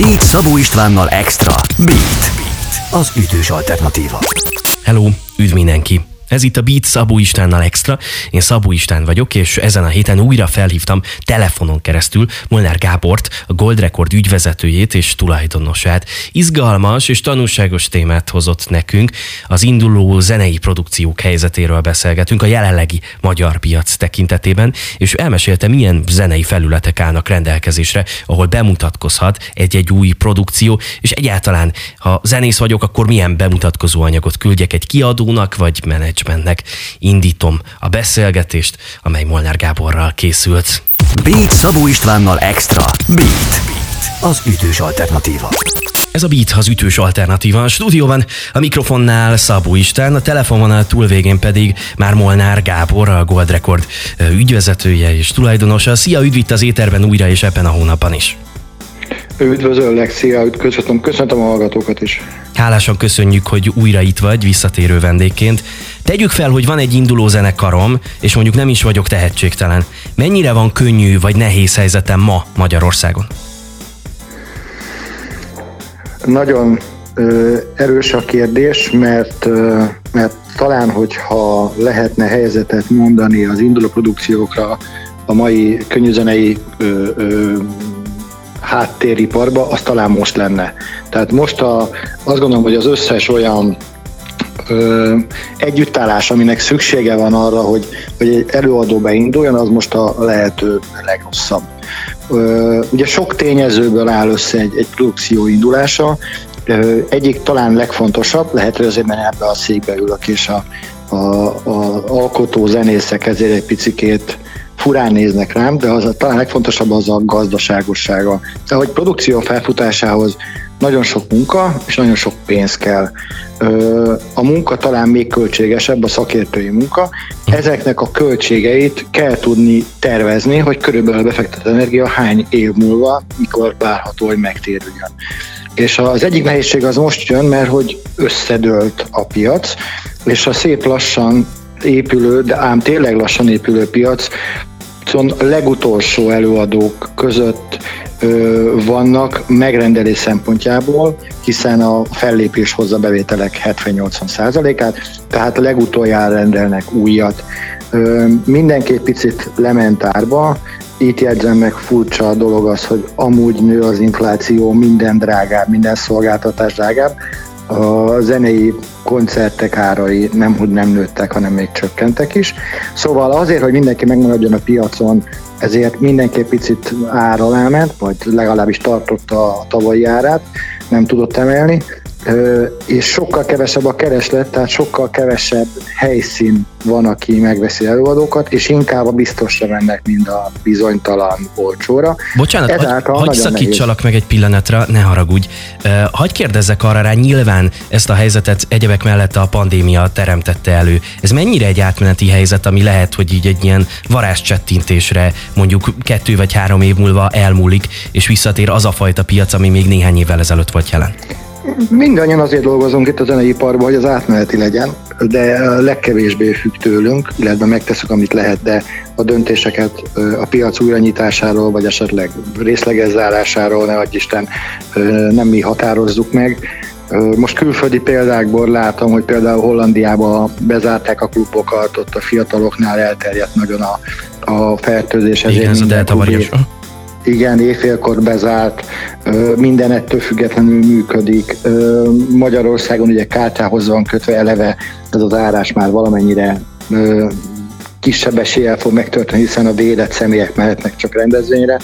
Beat Szabó Istvánnal Extra. Beat. Beat. Az ütős alternatíva. Hello, üdv mindenki! Ez itt a Beat Szabó Istvánnal Extra. Én Szabó István vagyok, és ezen a héten újra felhívtam telefonon keresztül Molnár Gábort, a Gold Record ügyvezetőjét és tulajdonosát. Izgalmas és tanulságos témát hozott nekünk. Az induló zenei produkciók helyzetéről beszélgetünk a jelenlegi magyar piac tekintetében, és elmesélte, milyen zenei felületek állnak rendelkezésre, ahol bemutatkozhat egy-egy új produkció, és egyáltalán, ha zenész vagyok, akkor milyen bemutatkozó anyagot küldjek egy kiadónak, vagy menedzsernek managementnek indítom a beszélgetést, amely Molnár Gáborral készült. Beat Szabó Istvánnal Extra. Beat. Beat. Az ütős alternatíva. Ez a Beat az ütős alternatíva. A stúdióban a mikrofonnál Szabó István, a telefononál túlvégén pedig már Molnár Gábor, a Gold Record ügyvezetője és tulajdonosa. Szia, üdv itt az éterben újra és ebben a hónapban is. Üdvözöllek, szia, köszönöm, köszöntöm a hallgatókat is. Hálásan köszönjük, hogy újra itt vagy, visszatérő vendégként. Tegyük fel, hogy van egy induló zenekarom, és mondjuk nem is vagyok tehetségtelen. Mennyire van könnyű vagy nehéz helyzetem ma Magyarországon? Nagyon ö, erős a kérdés, mert, ö, mert talán, hogyha lehetne helyzetet mondani az induló produkciókra a mai könnyűzenei ö, ö, háttériparba, az talán most lenne. Tehát most a, azt gondolom, hogy az összes olyan ö, együttállás, aminek szüksége van arra, hogy, hogy egy előadó beinduljon, az most a lehető legrosszabb. Ö, ugye sok tényezőből áll össze egy, egy produkció indulása, ö, egyik talán legfontosabb, lehet, hogy azért, mert ebbe a székbe ülök, és a, a, a alkotó zenészek ezért egy picikét furán néznek rám, de az a, talán legfontosabb az a gazdaságossága. De hogy produkció felfutásához nagyon sok munka és nagyon sok pénz kell. A munka talán még költségesebb, a szakértői munka. Ezeknek a költségeit kell tudni tervezni, hogy körülbelül befektetett energia hány év múlva, mikor várható, hogy megtérüljön. És az egyik nehézség az most jön, mert hogy összedőlt a piac, és a szép lassan épülő, de ám tényleg lassan épülő piac a legutolsó előadók között ö, vannak megrendelés szempontjából, hiszen a fellépés hozza bevételek 70-80 százalékát, tehát legutoljára rendelnek újat. Ö, mindenki picit lement árba, itt jegyzem meg furcsa a dolog az, hogy amúgy nő az infláció, minden drágább, minden szolgáltatás drágább, a zenei koncertek árai nem, hogy nem nőttek, hanem még csökkentek is. Szóval azért, hogy mindenki megmaradjon a piacon, ezért mindenki picit ár alá ment, vagy legalábbis tartotta a tavalyi árát, nem tudott emelni, és sokkal kevesebb a kereslet, tehát sokkal kevesebb helyszín van, aki megveszi előadókat, és inkább a biztosra mennek, mint a bizonytalan olcsóra. Bocsánat, Ezáltal hagy, hagy szakítsalak meg egy pillanatra, ne haragudj. Hagy kérdezzek arra rá, nyilván ezt a helyzetet egyebek mellett a pandémia teremtette elő. Ez mennyire egy átmeneti helyzet, ami lehet, hogy így egy ilyen varázscsettintésre mondjuk kettő vagy három év múlva elmúlik, és visszatér az a fajta piac, ami még néhány évvel ezelőtt volt jelen? Mindannyian azért dolgozunk itt a zeneiparban, hogy az átmeneti legyen, de legkevésbé függ tőlünk, illetve megteszünk, amit lehet, de a döntéseket a piac újranyitásáról, vagy esetleg részleges zárásáról, ne adj Isten, nem mi határozzuk meg. Most külföldi példákból látom, hogy például Hollandiában bezárták a klubokat, ott a fiataloknál elterjedt nagyon a, a fertőzés. Igen, ez a delta variáns igen, éjfélkor bezárt, minden ettől függetlenül működik. Magyarországon ugye kártyához van kötve eleve, ez az árás már valamennyire kisebb eséllyel fog megtörténni, hiszen a védett személyek mehetnek csak rendezvényre,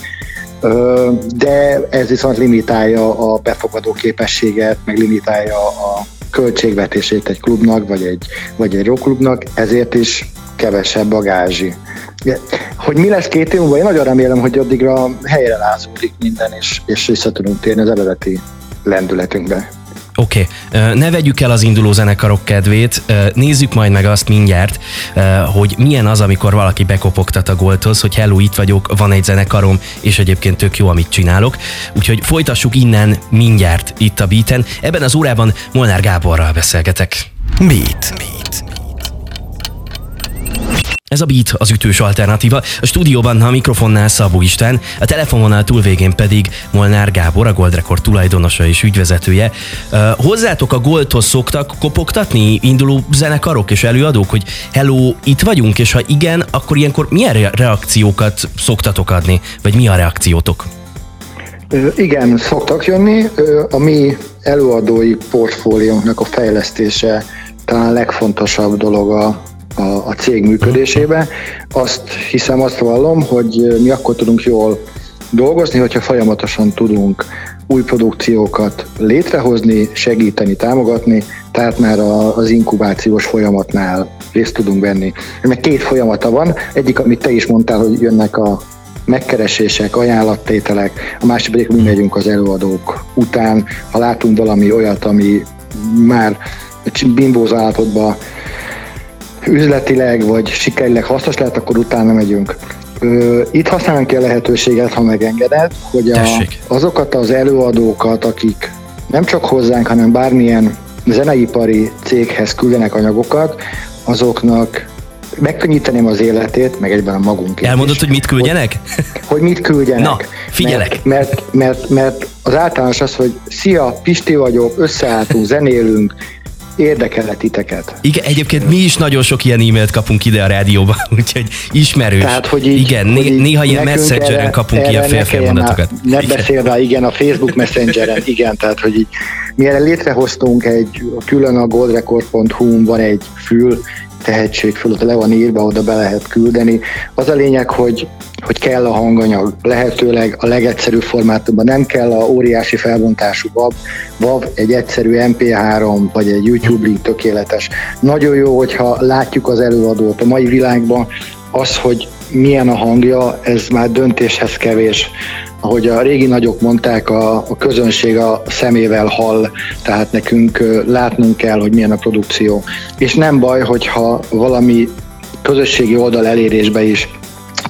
de ez viszont limitálja a befogadó képességet, meg limitálja a költségvetését egy klubnak, vagy egy, vagy egy rockklubnak, ezért is kevesebb a gázsi. Hogy mi lesz két év múlva, én nagyon remélem, hogy addigra helyre lázódik minden, és, és vissza tudunk térni az eredeti lendületünkbe. Oké, okay. ne vegyük el az induló zenekarok kedvét, nézzük majd meg azt mindjárt, hogy milyen az, amikor valaki bekopogtat a golthoz, hogy hello, itt vagyok, van egy zenekarom, és egyébként tök jó, amit csinálok. Úgyhogy folytassuk innen mindjárt itt a Beaten. Ebben az órában Molnár Gáborral beszélgetek. Beat. Beat. Ez a Beat, az ütős alternatíva. A stúdióban a mikrofonnál Szabó Isten, a telefononál túlvégén pedig Molnár Gábor, a Gold Record tulajdonosa és ügyvezetője. Hozzátok a Goldhoz szoktak kopogtatni induló zenekarok és előadók, hogy hello, itt vagyunk, és ha igen, akkor ilyenkor milyen reakciókat szoktatok adni, vagy mi a reakciótok? Igen, szoktak jönni. A mi előadói portfóliónknak a fejlesztése talán a legfontosabb dolog a, a, a cég működésébe. Azt hiszem, azt vallom, hogy mi akkor tudunk jól dolgozni, hogyha folyamatosan tudunk új produkciókat létrehozni, segíteni, támogatni, tehát már az inkubációs folyamatnál részt tudunk venni. Meg két folyamata van, egyik, amit te is mondtál, hogy jönnek a megkeresések, ajánlattételek, a másik pedig mi megyünk az előadók után, ha látunk valami olyat, ami már bimbóz állapotban üzletileg vagy sikerileg hasznos lehet, akkor utána megyünk. Itt használunk ki a lehetőséget, ha megengeded, hogy a, azokat az előadókat, akik nem csak hozzánk, hanem bármilyen zeneipari céghez küldenek anyagokat, azoknak megkönnyíteném az életét, meg egyben a magunk. Elmondod, is, hogy mit küldjenek? Hogy, hogy mit küldjenek. Na, figyelek. Mert, mert, mert, mert az általános az, hogy szia, Pisti vagyok, összeálltunk, zenélünk, érdekel titeket. Igen, egyébként mi is nagyon sok ilyen e-mailt kapunk ide a rádióba, úgyhogy ismerős. Tehát, hogy így, igen, hogy így néha ilyen messengeren kapunk ilyen félfélmondatokat. Ne, ne beszél rá, igen, a Facebook messengeren, igen, tehát hogy így mi erre létrehoztunk egy, külön a goldrecord.hu van egy fül, tehetség fölött le van írva, oda be lehet küldeni. Az a lényeg, hogy, hogy kell a hanganyag, lehetőleg a legegyszerűbb formátumban, nem kell a óriási felbontású WAV, WAV egy egyszerű MP3 vagy egy YouTube link tökéletes. Nagyon jó, hogyha látjuk az előadót a mai világban, az, hogy milyen a hangja, ez már döntéshez kevés ahogy a régi nagyok mondták, a, a közönség a szemével hall, tehát nekünk látnunk kell, hogy milyen a produkció. És nem baj, hogyha valami közösségi oldal elérésbe is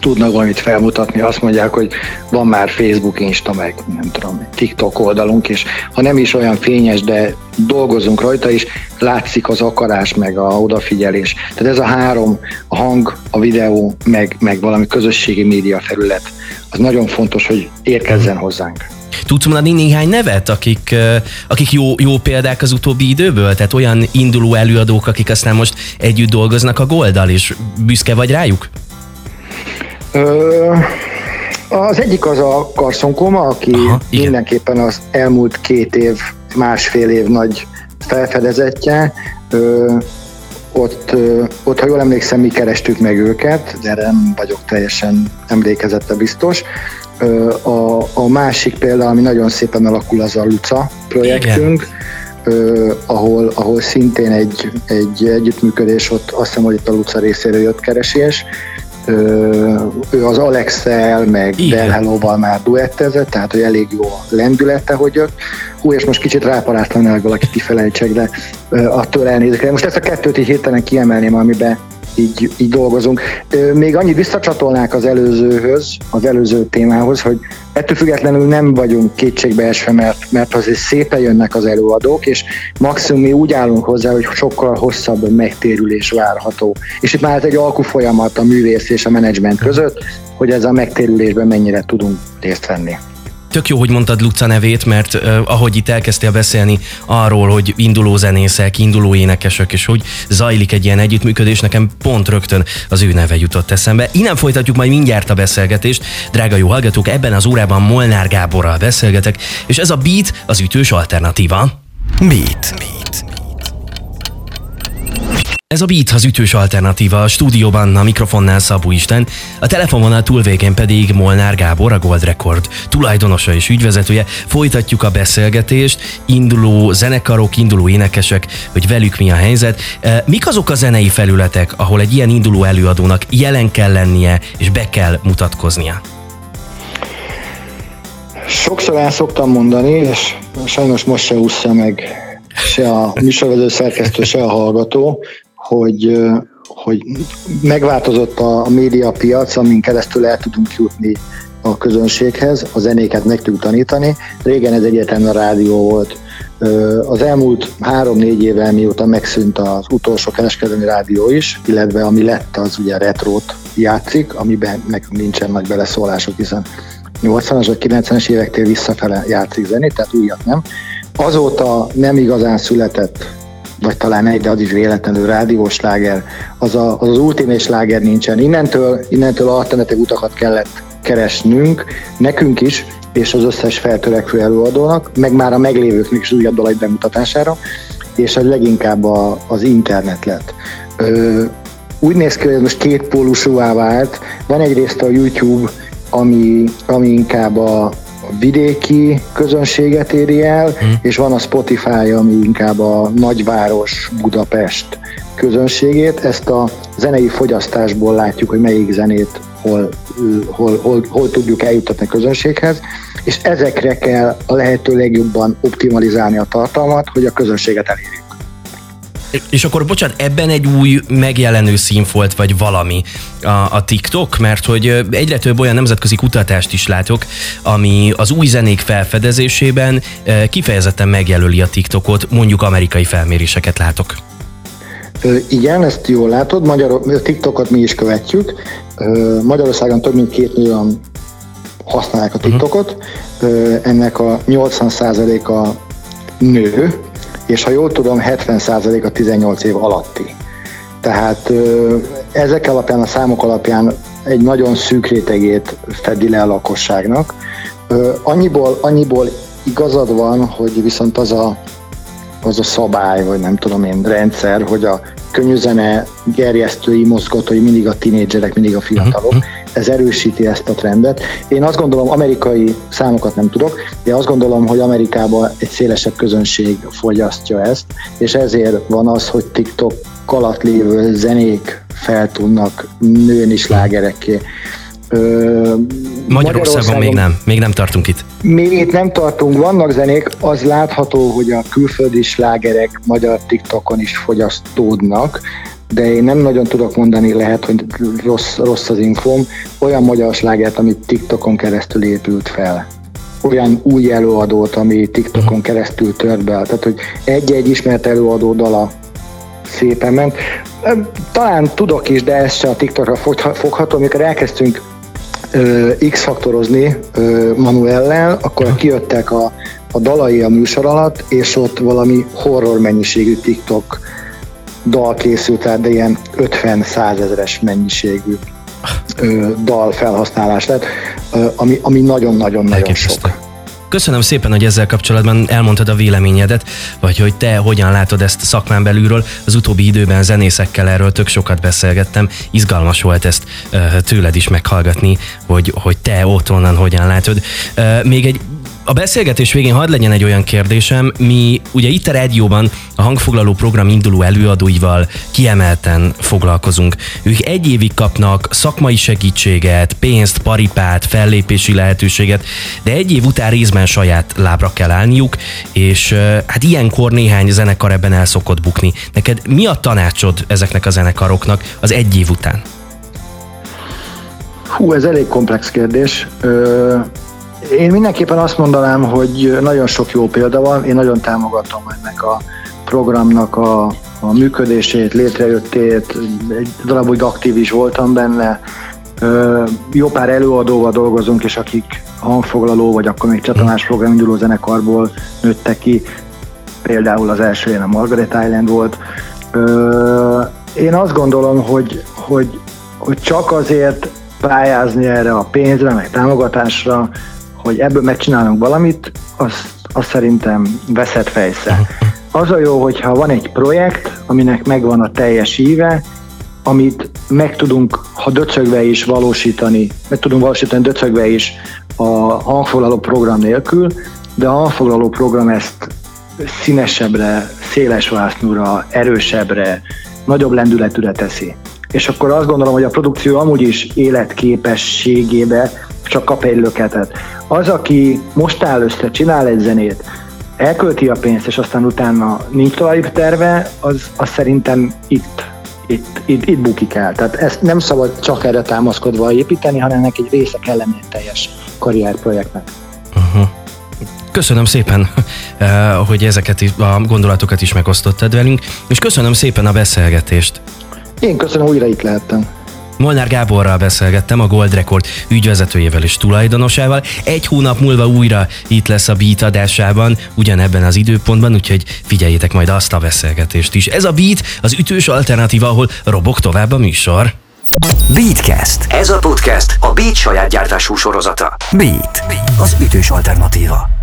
tudnak valamit felmutatni, azt mondják, hogy van már Facebook, Insta, meg nem tudom, TikTok oldalunk, és ha nem is olyan fényes, de dolgozunk rajta, és látszik az akarás, meg a odafigyelés. Tehát ez a három, a hang, a videó, meg, meg valami közösségi média felület, az nagyon fontos, hogy érkezzen hozzánk. Tudsz mondani néhány nevet, akik, akik jó, jó példák az utóbbi időből? Tehát olyan induló előadók, akik aztán most együtt dolgoznak a Goldal, és büszke vagy rájuk? Ö, az egyik az a Carson Koma, aki Aha, mindenképpen az elmúlt két év, másfél év nagy felfedezetje. Ö, ott, ott, ha jól emlékszem, mi kerestük meg őket, de nem vagyok teljesen emlékezette biztos. A, a másik példa, ami nagyon szépen alakul, az a Luca projektünk, Igen. ahol, ahol szintén egy, egy együttműködés, ott azt hiszem, hogy itt a Luca részéről jött keresés, ő az Alexel, meg Del Hello-val már duettezett, tehát hogy elég jó a lendülete, hogy jött. Hú, és most kicsit ráparáztam, hogy valaki kifelejtsek, de attól elnézek. Most ezt a kettőt így hirtelen kiemelném, amiben így, így dolgozunk. Még annyit visszacsatolnák az előzőhöz, az előző témához, hogy ettől függetlenül nem vagyunk kétségbeesve, mert, mert azért szépen jönnek az előadók, és maximum mi úgy állunk hozzá, hogy sokkal hosszabb megtérülés várható. És itt már egy alkufolyamat a művész és a menedzsment között, hogy ez a megtérülésben mennyire tudunk részt venni. Tök jó, hogy mondtad Luca nevét, mert uh, ahogy itt elkezdtél beszélni arról, hogy induló zenészek, induló énekesek, és hogy zajlik egy ilyen együttműködés, nekem pont rögtön az ő neve jutott eszembe. Innen folytatjuk majd mindjárt a beszélgetést. Drága jó hallgatók, ebben az órában Molnár Gáborral beszélgetek, és ez a Beat az ütős alternatíva. Beat. Beat. Ez a Beat az ütős alternatíva, a stúdióban a mikrofonnál Szabó Isten, a telefononál túlvégén pedig Molnár Gábor, a Gold Record tulajdonosa és ügyvezetője. Folytatjuk a beszélgetést, induló zenekarok, induló énekesek, hogy velük mi a helyzet. E, mik azok a zenei felületek, ahol egy ilyen induló előadónak jelen kell lennie és be kell mutatkoznia? Sokszor el szoktam mondani, és sajnos most se úszja meg se a műsorvezető szerkesztő, se a hallgató, hogy, hogy megváltozott a médiapiac, amin keresztül el tudunk jutni a közönséghez, a zenéket meg tudjuk tanítani. Régen ez egyetlen a rádió volt, Az elmúlt három-négy éve, mióta megszűnt az utolsó kereskedelmi rádió is, illetve ami lett, az ugye retrót játszik, amiben nekünk nincsen nagy beleszólások, hiszen 80-as vagy 90-es évektől visszafele játszik zenét, tehát újat nem. Azóta nem igazán született vagy talán egy, de az is véletlenül rádiós láger, az, a, az az ultimate sláger nincsen. Innentől, innentől alternatív utakat kellett keresnünk, nekünk is, és az összes feltörekvő előadónak, meg már a meglévőknek is újabb dalai bemutatására, és az leginkább a, az internet lett. Ö, úgy néz ki, hogy ez most két pólusúvá vált. Van egyrészt a YouTube, ami, ami inkább a, vidéki közönséget éri el, hmm. és van a Spotify, ami inkább a nagyváros Budapest közönségét. Ezt a zenei fogyasztásból látjuk, hogy melyik zenét hol, hol, hol, hol tudjuk eljutatni a közönséghez, és ezekre kell a lehető legjobban optimalizálni a tartalmat, hogy a közönséget elérjük. És akkor bocsánat, ebben egy új megjelenő színfolt vagy valami a, a TikTok, mert hogy egyre több olyan nemzetközi kutatást is látok, ami az új zenék felfedezésében kifejezetten megjelöli a TikTokot, mondjuk amerikai felméréseket látok. Igen, ezt jól látod, Magyar, TikTokot mi is követjük. Magyarországon több mint két millióan használják a mhm. TikTokot, ennek a 80%-a nő, és ha jól tudom, 70% a 18 év alatti. Tehát ezek alapján, a számok alapján egy nagyon szűk rétegét fedi le a lakosságnak. Annyiból, annyiból igazad van, hogy viszont az a, az a szabály, vagy nem tudom én, rendszer, hogy a könnyűzene gerjesztői, mozgatói mindig a tinédzserek, mindig a fiatalok. Uh-huh ez erősíti ezt a trendet. Én azt gondolom, amerikai számokat nem tudok, de azt gondolom, hogy Amerikában egy szélesebb közönség fogyasztja ezt, és ezért van az, hogy TikTok alatt lévő zenék fel tudnak nőni slágerekké. Magyarországon, Magyarországon még nem, még nem tartunk itt. Még itt nem tartunk, vannak zenék, az látható, hogy a külföldi slágerek magyar TikTokon is fogyasztódnak, de én nem nagyon tudok mondani, lehet, hogy rossz, rossz az infóm, olyan magyar slágert, amit TikTokon keresztül épült fel. Olyan új előadót, ami TikTokon keresztül tört be. Tehát, hogy egy-egy ismert előadó dala szépen ment. Talán tudok is, de ezt se a TikTokra fogható, amikor elkezdtünk X-faktorozni Manuellel, akkor kijöttek a, a dalai a műsor alatt, és ott valami horror mennyiségű TikTok dal készült el, de ilyen 50-100 ezeres mennyiségű dal felhasználás lett, ami, ami nagyon-nagyon-nagyon sok. Köszönöm szépen, hogy ezzel kapcsolatban elmondtad a véleményedet, vagy hogy te hogyan látod ezt szakmán belülről. Az utóbbi időben zenészekkel erről tök sokat beszélgettem. Izgalmas volt ezt tőled is meghallgatni, hogy, hogy te ott onnan hogyan látod. Még egy a beszélgetés végén hadd legyen egy olyan kérdésem, mi ugye itt a rádióban a hangfoglaló program induló előadóival kiemelten foglalkozunk. Ők egy évig kapnak szakmai segítséget, pénzt, paripát, fellépési lehetőséget, de egy év után részben saját lábra kell állniuk, és hát ilyenkor néhány zenekar ebben el szokott bukni. Neked mi a tanácsod ezeknek a zenekaroknak az egy év után? Hú, ez elég komplex kérdés. Én mindenképpen azt mondanám, hogy nagyon sok jó példa van, én nagyon támogatom ennek a programnak a, a működését, létrejöttét, egy darab úgy aktív is voltam benne, jó pár előadóval dolgozunk, és akik hangfoglaló, vagy akkor még csatornás program induló zenekarból nőttek ki, például az első ilyen a Margaret Island volt. Én azt gondolom, hogy, hogy, hogy csak azért pályázni erre a pénzre, meg támogatásra, hogy ebből megcsinálunk valamit, az, az szerintem veszett fejsze. Az a jó, hogyha van egy projekt, aminek megvan a teljes íve, amit meg tudunk, ha döcögve is valósítani, meg tudunk valósítani döcögve is a hangfoglaló program nélkül, de a hangfoglaló program ezt színesebbre, széles vásznúra, erősebbre, nagyobb lendületűre teszi. És akkor azt gondolom, hogy a produkció amúgy is életképességébe csak kap egy löketet. Az, aki most áll össze, csinál egy zenét, elkölti a pénzt, és aztán utána nincs tovább terve, az, az szerintem itt, itt, itt, itt bukik el. Tehát ezt nem szabad csak erre támaszkodva építeni, hanem ennek egy része kell lenni egy teljes karrierprojektnek. Uh-huh. Köszönöm szépen, eh, hogy ezeket a gondolatokat is megosztottad velünk, és köszönöm szépen a beszélgetést. Én köszönöm, újra itt lehettem. Molnár Gáborral beszélgettem, a Gold Record ügyvezetőjével és tulajdonosával. Egy hónap múlva újra itt lesz a Beat adásában, ugyanebben az időpontban, úgyhogy figyeljétek majd azt a beszélgetést is. Ez a Beat az ütős alternatíva, ahol robog tovább a műsor. Beatcast. Ez a podcast a Beat saját gyártású sorozata. Beat. Az ütős alternatíva.